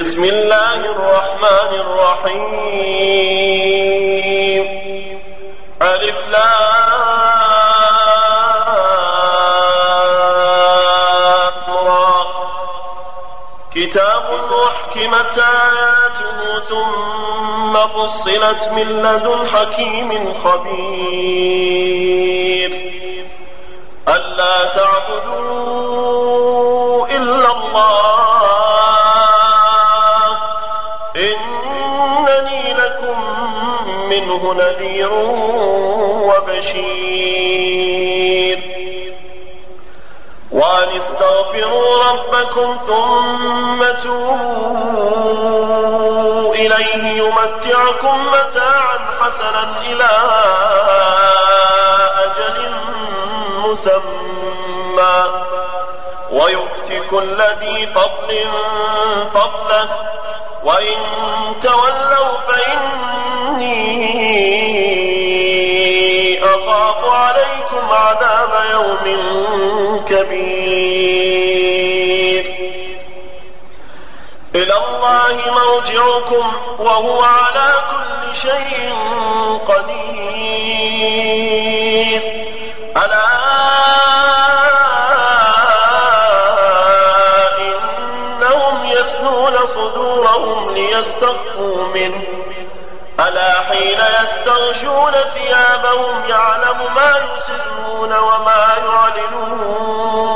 بسم الله الرحمن الرحيم. ألف كتاب أحكمت آياته ثم فصلت من لدن حكيم خبير. ألا تعبدوا نذير وبشير. وأن استغفروا ربكم ثم توبوا إليه يمتعكم متاعا حسنا إلى أجل مسمى. ويؤتي كل ذي فضل فضله وإن تولوا فإني أخاف عليكم عذاب يوم كبير. إلى الله مرجعكم وهو على كل شيء قدير. ألا صدورهم ليستخفوا منه. ألا حين يستغشون ثيابهم يعلم ما يسرون وما يعلنون.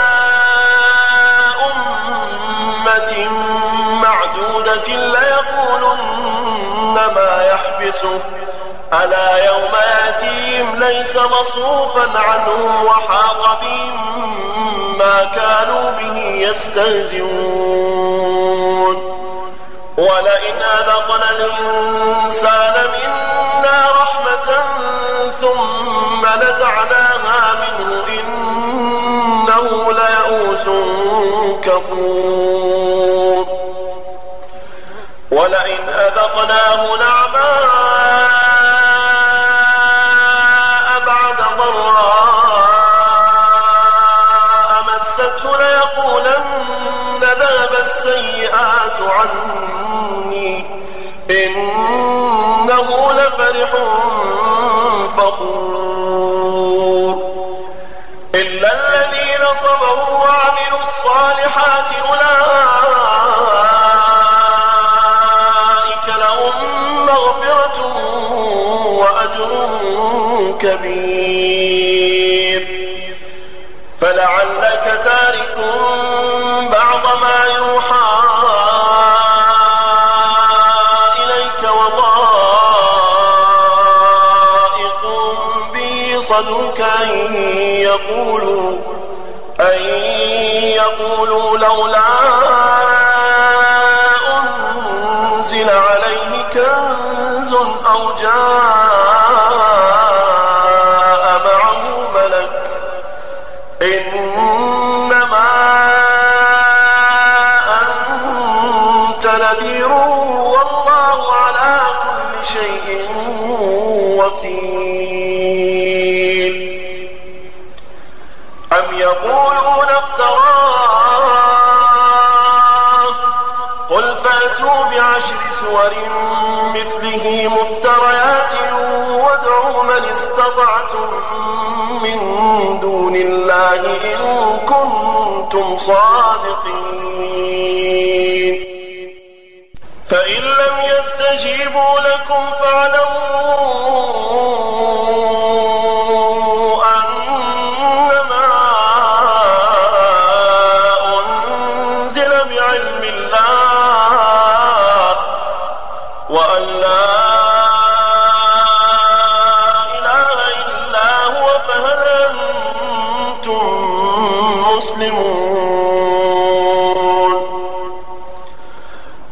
يحبسه ألا يوم يأتيهم ليس مصروفا عنهم وحاق بهم ما كانوا به يستهزئون. ولئن أذقنا الإنسان منا رحمة ثم نزعناها منه إنه ليئوس كفور. ولئن أذقناه نعماء كبير. فلعلك تارك بعض ما يوحى إليك وضائق به صدرك أن يقولوا أن يقولوا لولا الرحيم. أم يقولون افتراه؟ قل فأتوا بعشر سور مثله مفتريات وادعوا من استطعتم من دون الله إن كنتم صادقين. فإن لم يستجيبوا لكم فاعلموا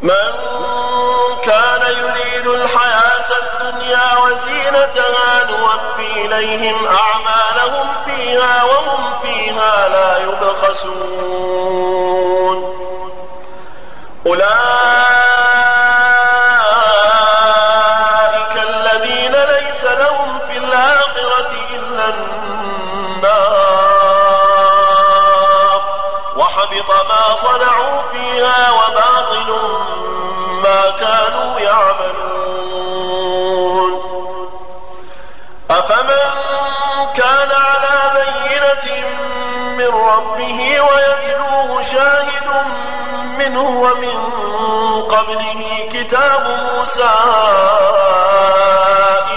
من كان يريد الحياة الدنيا وزينتها نوفي إليهم أعمالهم فيها وهم فيها لا يبخسون. أولئك الذين ليس لهم في الآخرة إلا النار. وحبط ما صنعوا فيها وباطل من ربه ويتلوه شاهد منه ومن قبله كتاب موسى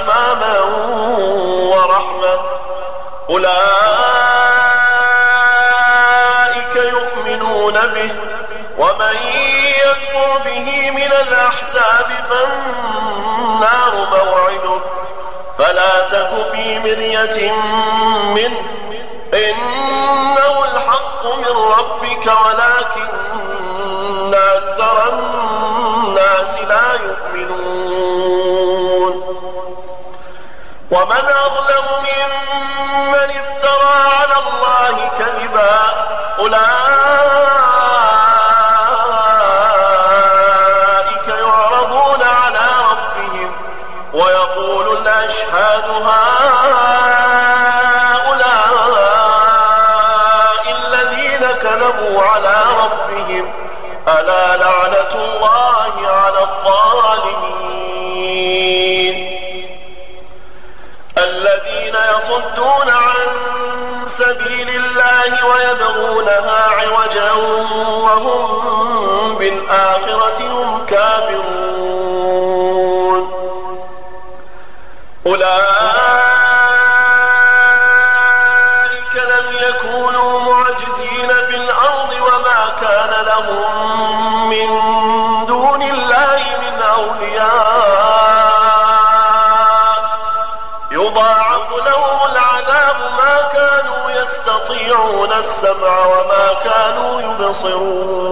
إماما ورحمة. أولئك يؤمنون به ومن يكفر به من الأحزاب فالنار موعده. فلا تك في مرية منه. من ربك ولكن أكثر الناس لا يؤمنون. ومن أظلم ممن افترى على الله كذبا أولئك السمع وما كانوا يبصرون.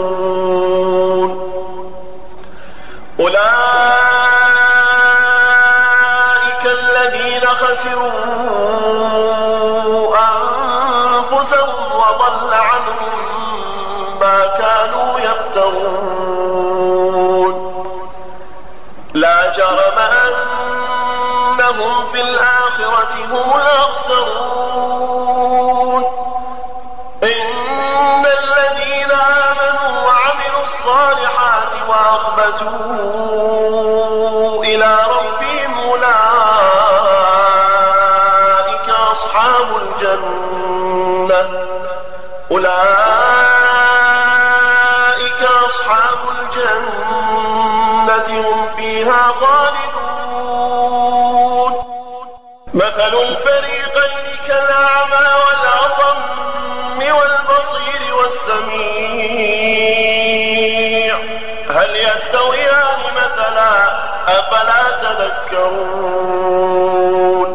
تذكرون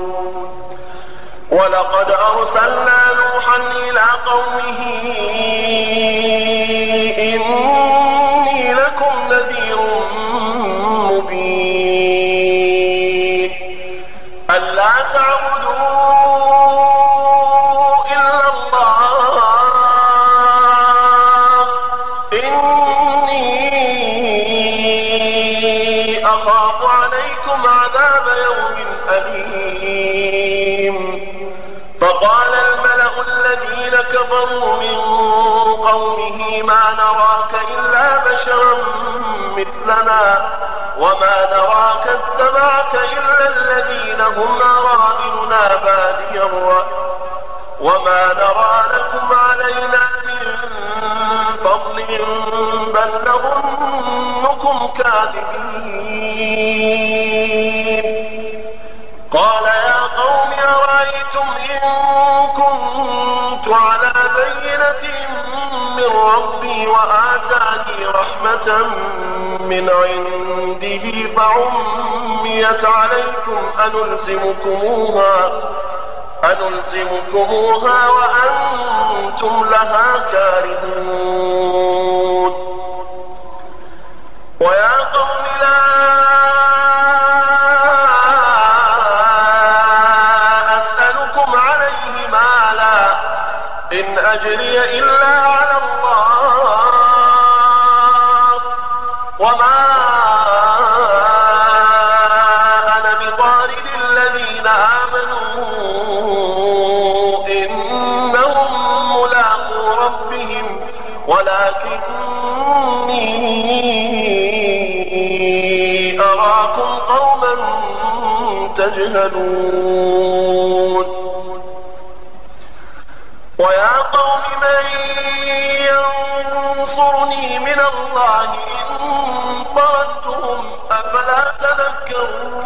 ولقد أرسلنا نوحا إلى قومه إني وما نرى لكم علينا من فضل بل نظنكم كاذبين قال يا قوم أرأيتم إن كنت على بينة من ربي وآتاني رحمة من عنده فعميت عليكم أنلزمكموها أنلزمكموها وأنتم لها كارهون. ويا قوم لا تجهلون ويا قوم من ينصرني من الله إن طردتهم أفلا تذكرون؟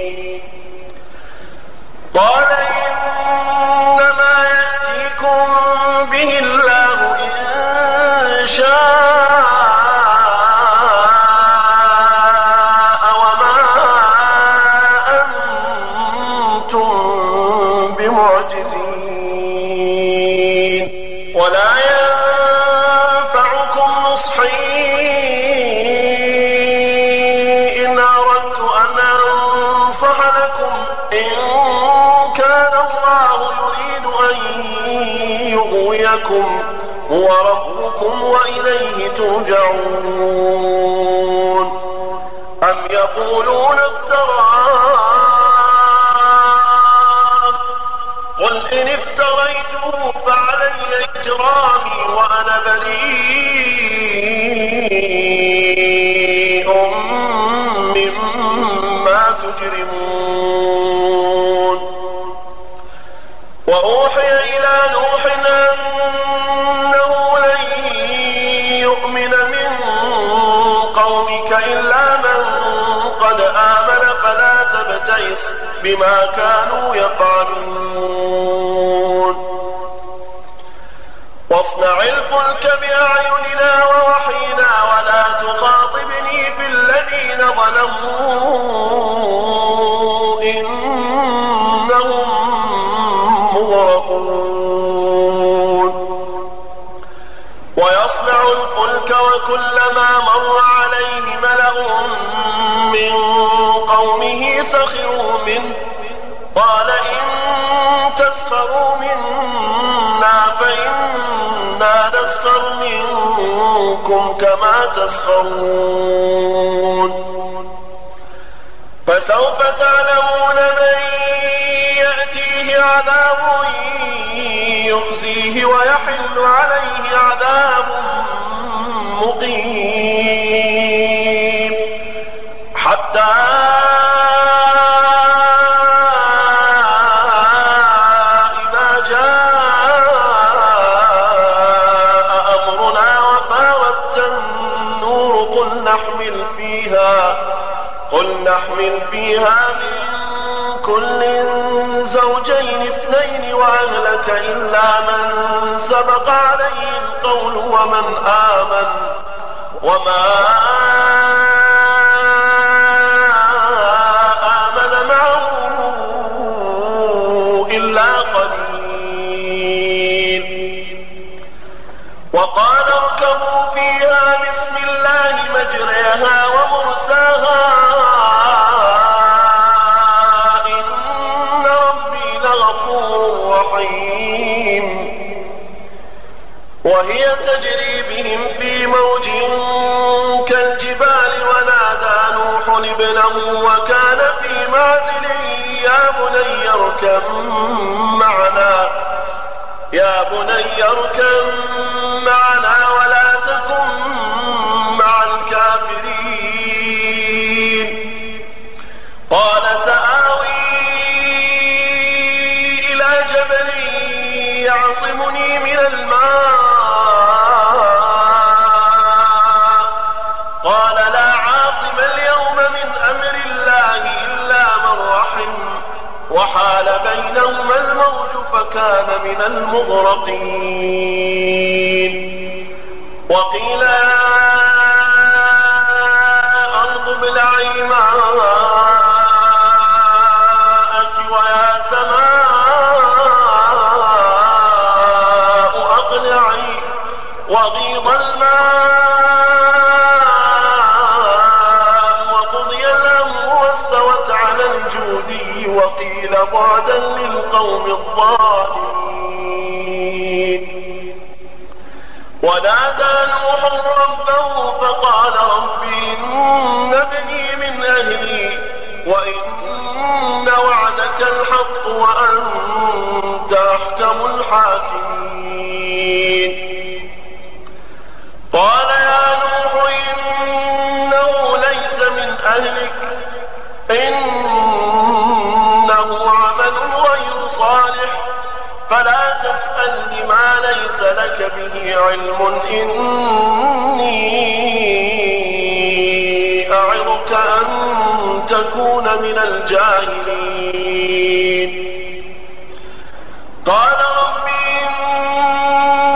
به بما كانوا يفعلون. كما تسخرون. فسوف تعلمون من يأتيه عذاب يخزيه ويحل عليه عذاب فيها من كل زوجين اثنين وأهلك إلا من سبق عليه القول ومن آمن وما آمن وهي تجري بهم في موج كالجبال ونادى نوح ابنه وكان في معزل يا بني اركب معنا. يا بني اركب معنا. بينهما الموج فكان من المغرقين. وقيل للقوم الظالمين ونادى نوح ربه تسألني ما ليس لك به علم. إني أعظك أن تكون من الجاهلين. قال رب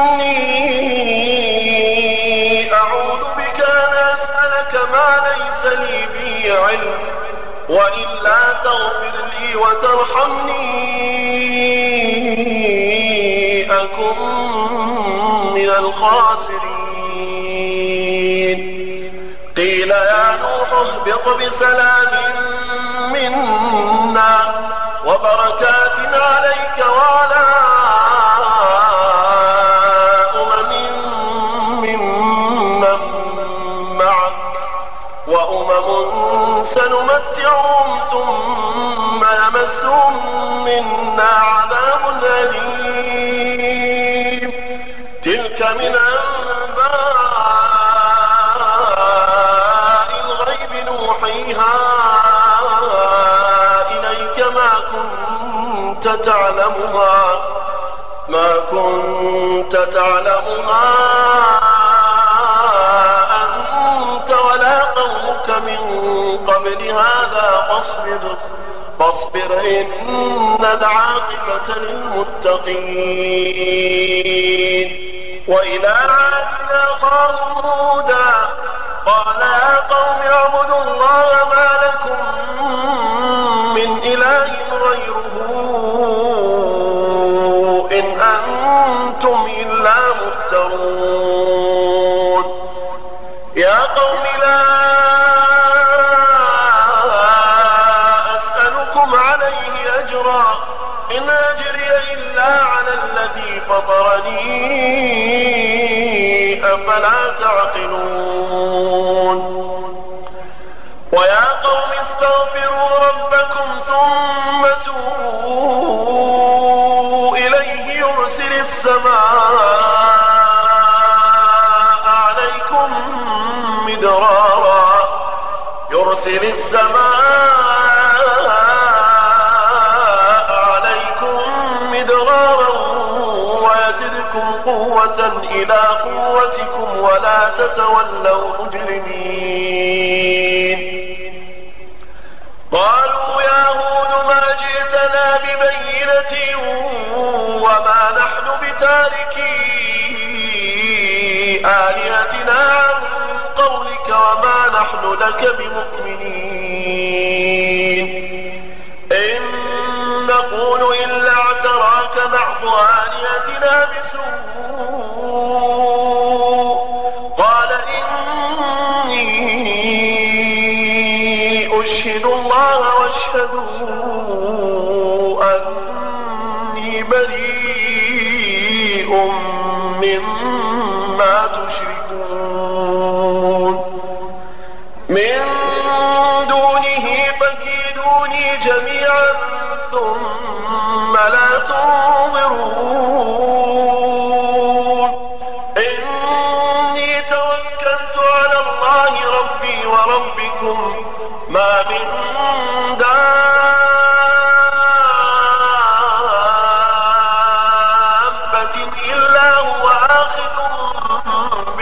إني أعوذ بك أن أسألك ما ليس لي به علم وإلا تغفر لي وترحمني. أكن من الخاسرين. قيل يا نوح اهبط بسلام منا وبركات عليك وعلى تلك من أنباء الغيب نوحيها إليك ما كنت تعلمها ما كنت تعلمها أنت ولا قومك من قبل هذا فاصبر فاصبر إن العاقبة للمتقين. وإلى عاد أخاهم هودا قال يا قوم اعبدوا الله ما لكم فطرني أفلا تعقلون. ويا قوم استغفروا ربكم ثم توبوا إليه يرسل السماء عليكم مدرارا يرسل السماء قوة إلى قوتكم ولا تتولوا مجرمين. قالوا يا هود ما جئتنا ببينة وما نحن بتاركي آلهتنا عن قولك وما نحن لك بمؤمنين. إن نقول إلا اعتراك بعض آلهتنا بسوء واشهدوا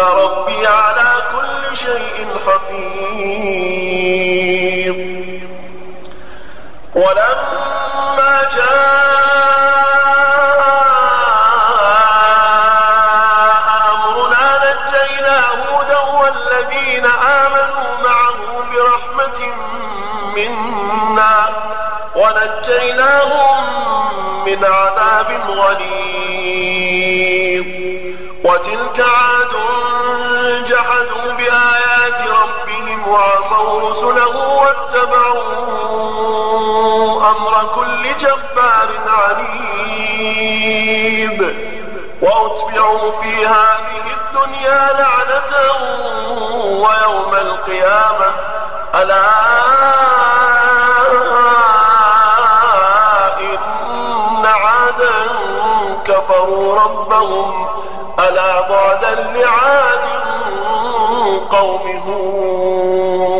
ربي على كل شيء حفيظ. ولما وعصوا رسله واتبعوا أمر كل جبار عنيد. وأتبعوا في هذه الدنيا لعنة ويوم القيامة. ألا إن عادا كفروا ربهم. ألا بعدا لعاد قوم هود.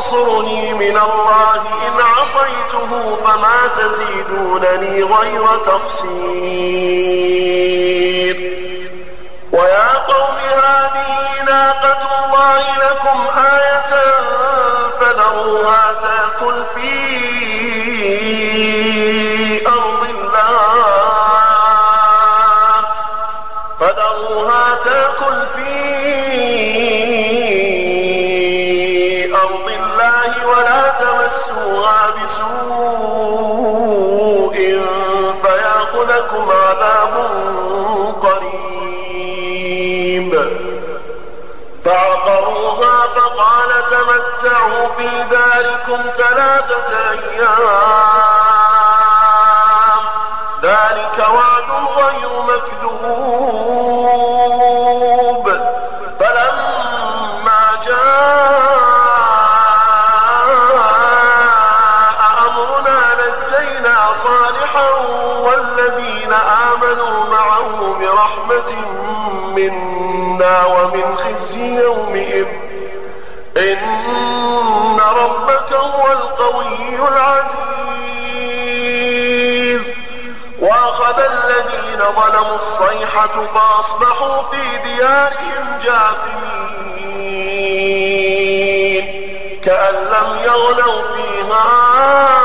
ينصرني من الله إن عصيته فما تزيدونني غير تخسير لكم ثلاثة أيام. ظلموا الصيحة فأصبحوا في ديارهم جاثمين. كأن لم يغنوا فيها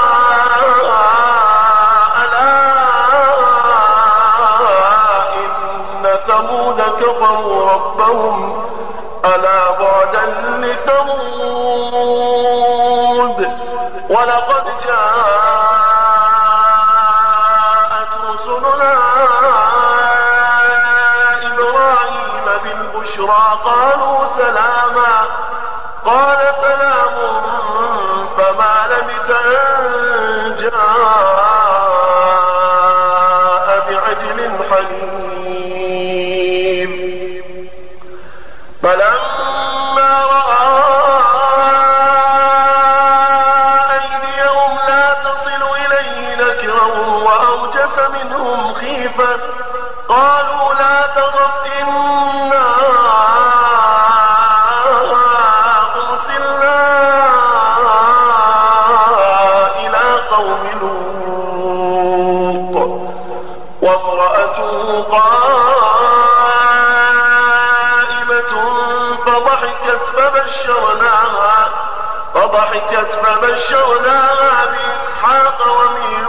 فبشرناها فضحكت فبشرناها بإسحاق ومن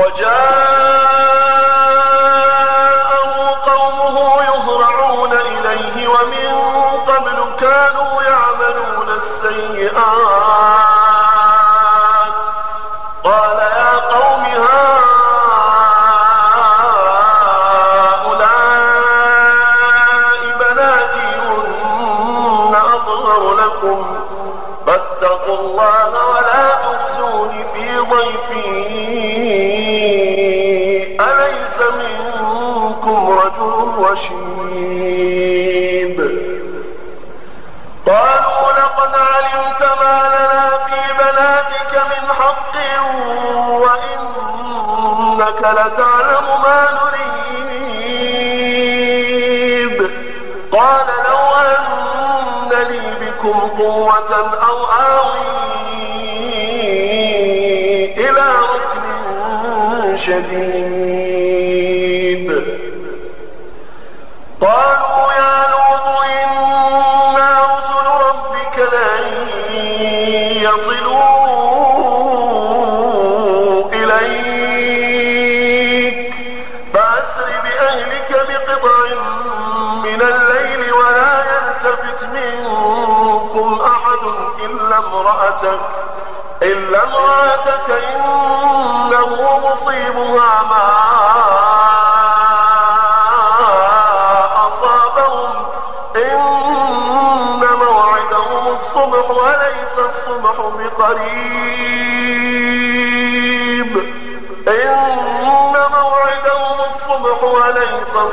وجاء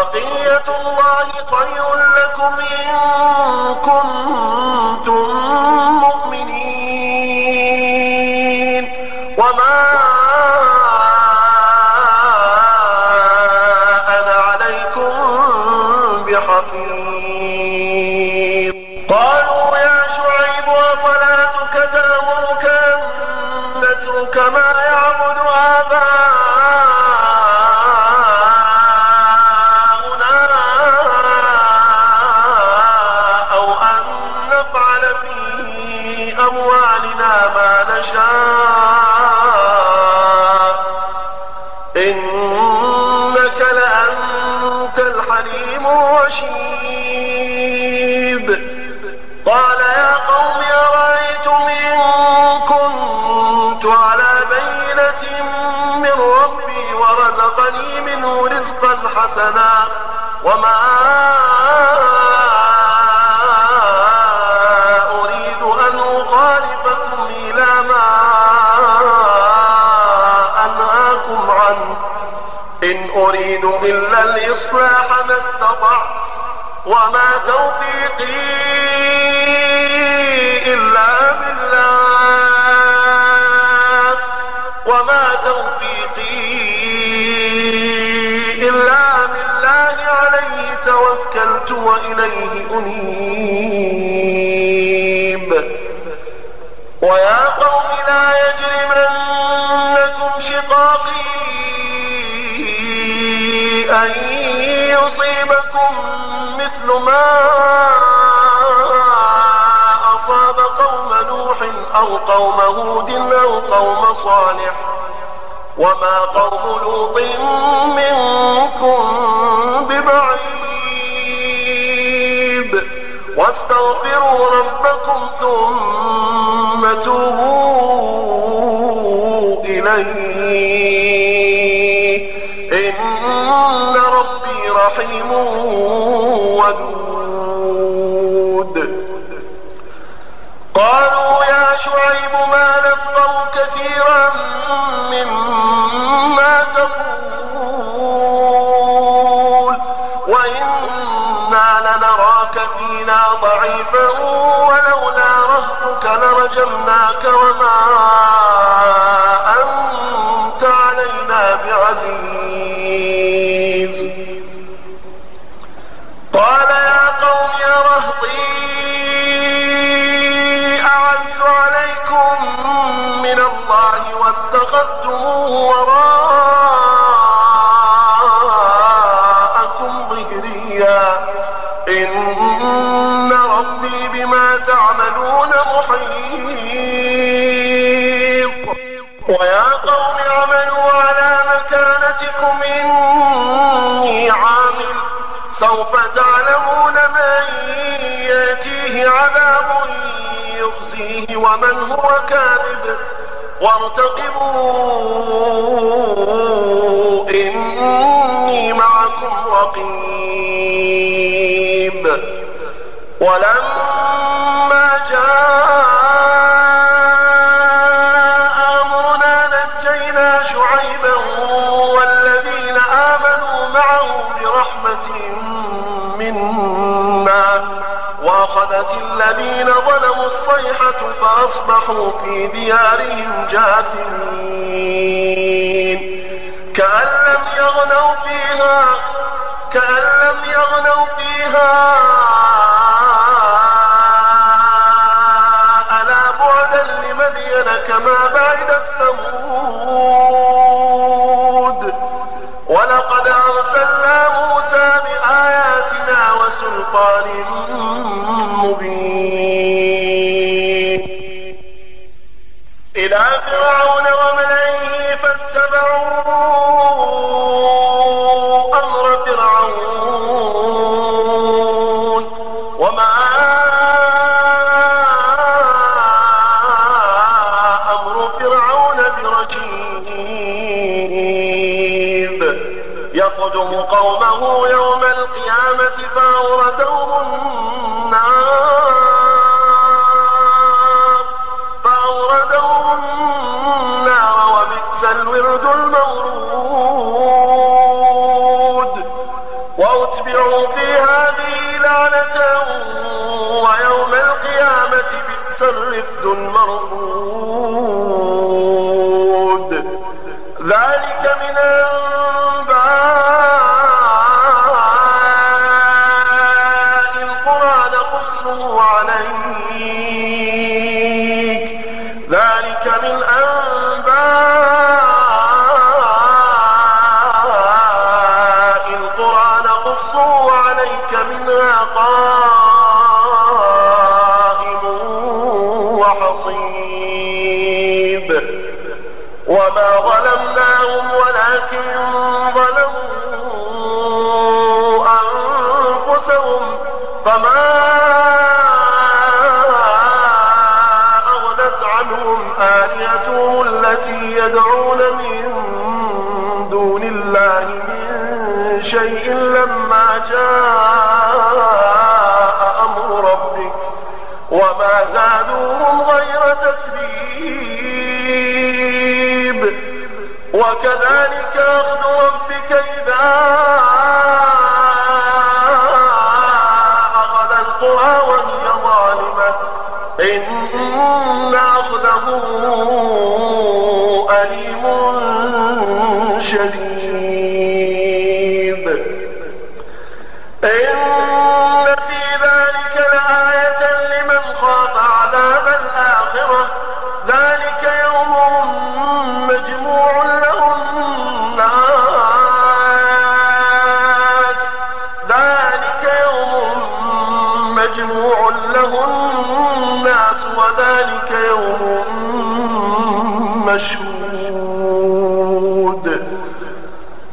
بقية الله خير لكم إن كنتم مؤمنين. وما حسنا وما أريد أن أخالفكم إلى ما أنهاكم عنه. إن أريد إلا الإصلاح ما استطعت وما توفيقي إلا بالله. وما توفيقي إلا بالله عليه توكلت وإليه أنيب. ويا قوم لا يجرمنكم شقاقي أن يصيبكم مثل ما أصاب قوم نوح أو قوم هود أو قوم صالح. وما قوم لوط منكم ببعيد واستغفروا ربكم ثم توبوا إليه لرجمناك وما أنت علينا بعزيز. قال يا قوم يا رهطي أعز عليكم من الله واتخذتموه وراءكم محيط ويا قوم اعملوا على مكانتكم إني عامل. سوف تعلمون من يأتيه عذاب يخزيه ومن هو كاذب. وارتقبوا إني معكم رقيب. ولما وأخذت الذين ظلموا الصيحة فأصبحوا في ديارهم جاثمين. كأن إلى شيء لما جاء أمر ربك وما زادوهم غير تتبيب وكذلك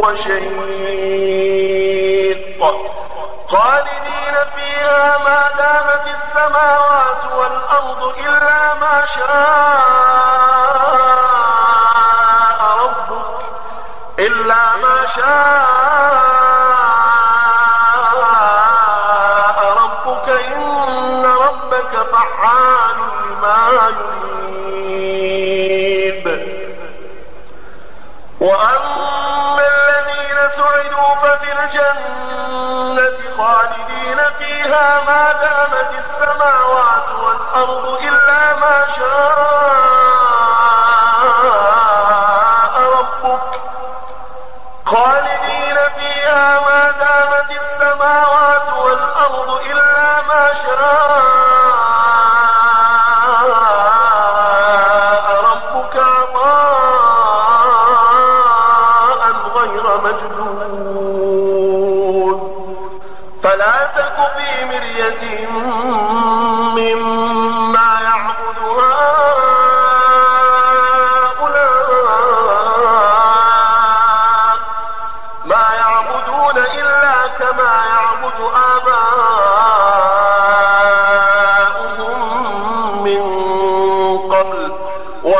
وشيق خالدين فيها ما دامت السماوات والأرض إلا ما شاء ربك. إلا ما شاء خالدين فيها ما دامت السماوات والأرض إلا ما شاء.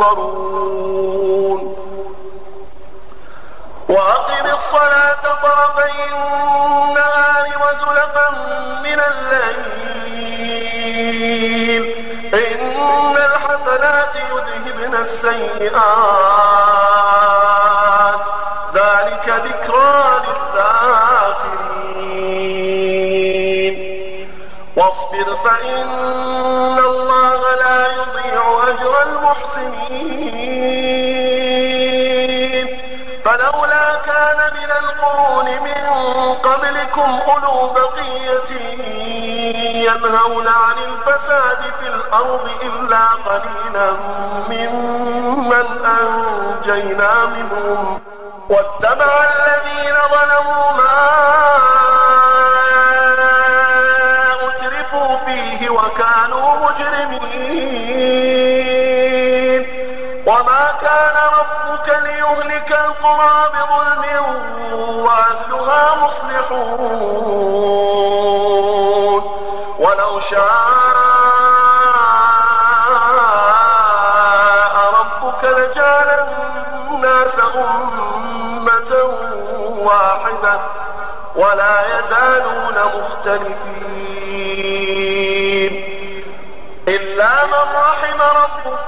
تنصرون وأقم الصلاة طرفي النهار وزلفا من الليل. إن الحسنات يذهبن السيئات. ذلك ذكرى للذاكرين. واصبر فإن قبلكم أولو بقية ينهون عن الفساد في الأرض إلا قليلا ممن أنجينا منهم. واتبع الذين ظلموا شاء ربك لجعل الناس أمة واحدة ولا يزالون مختلفين. إلا من رحم ربك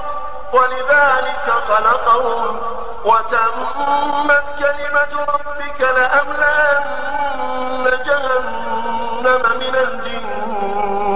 ولذلك خلقهم وتمت كلمة ربك لأملأن جهنم من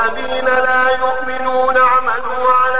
وقل للذين لا يؤمنون اعملوا على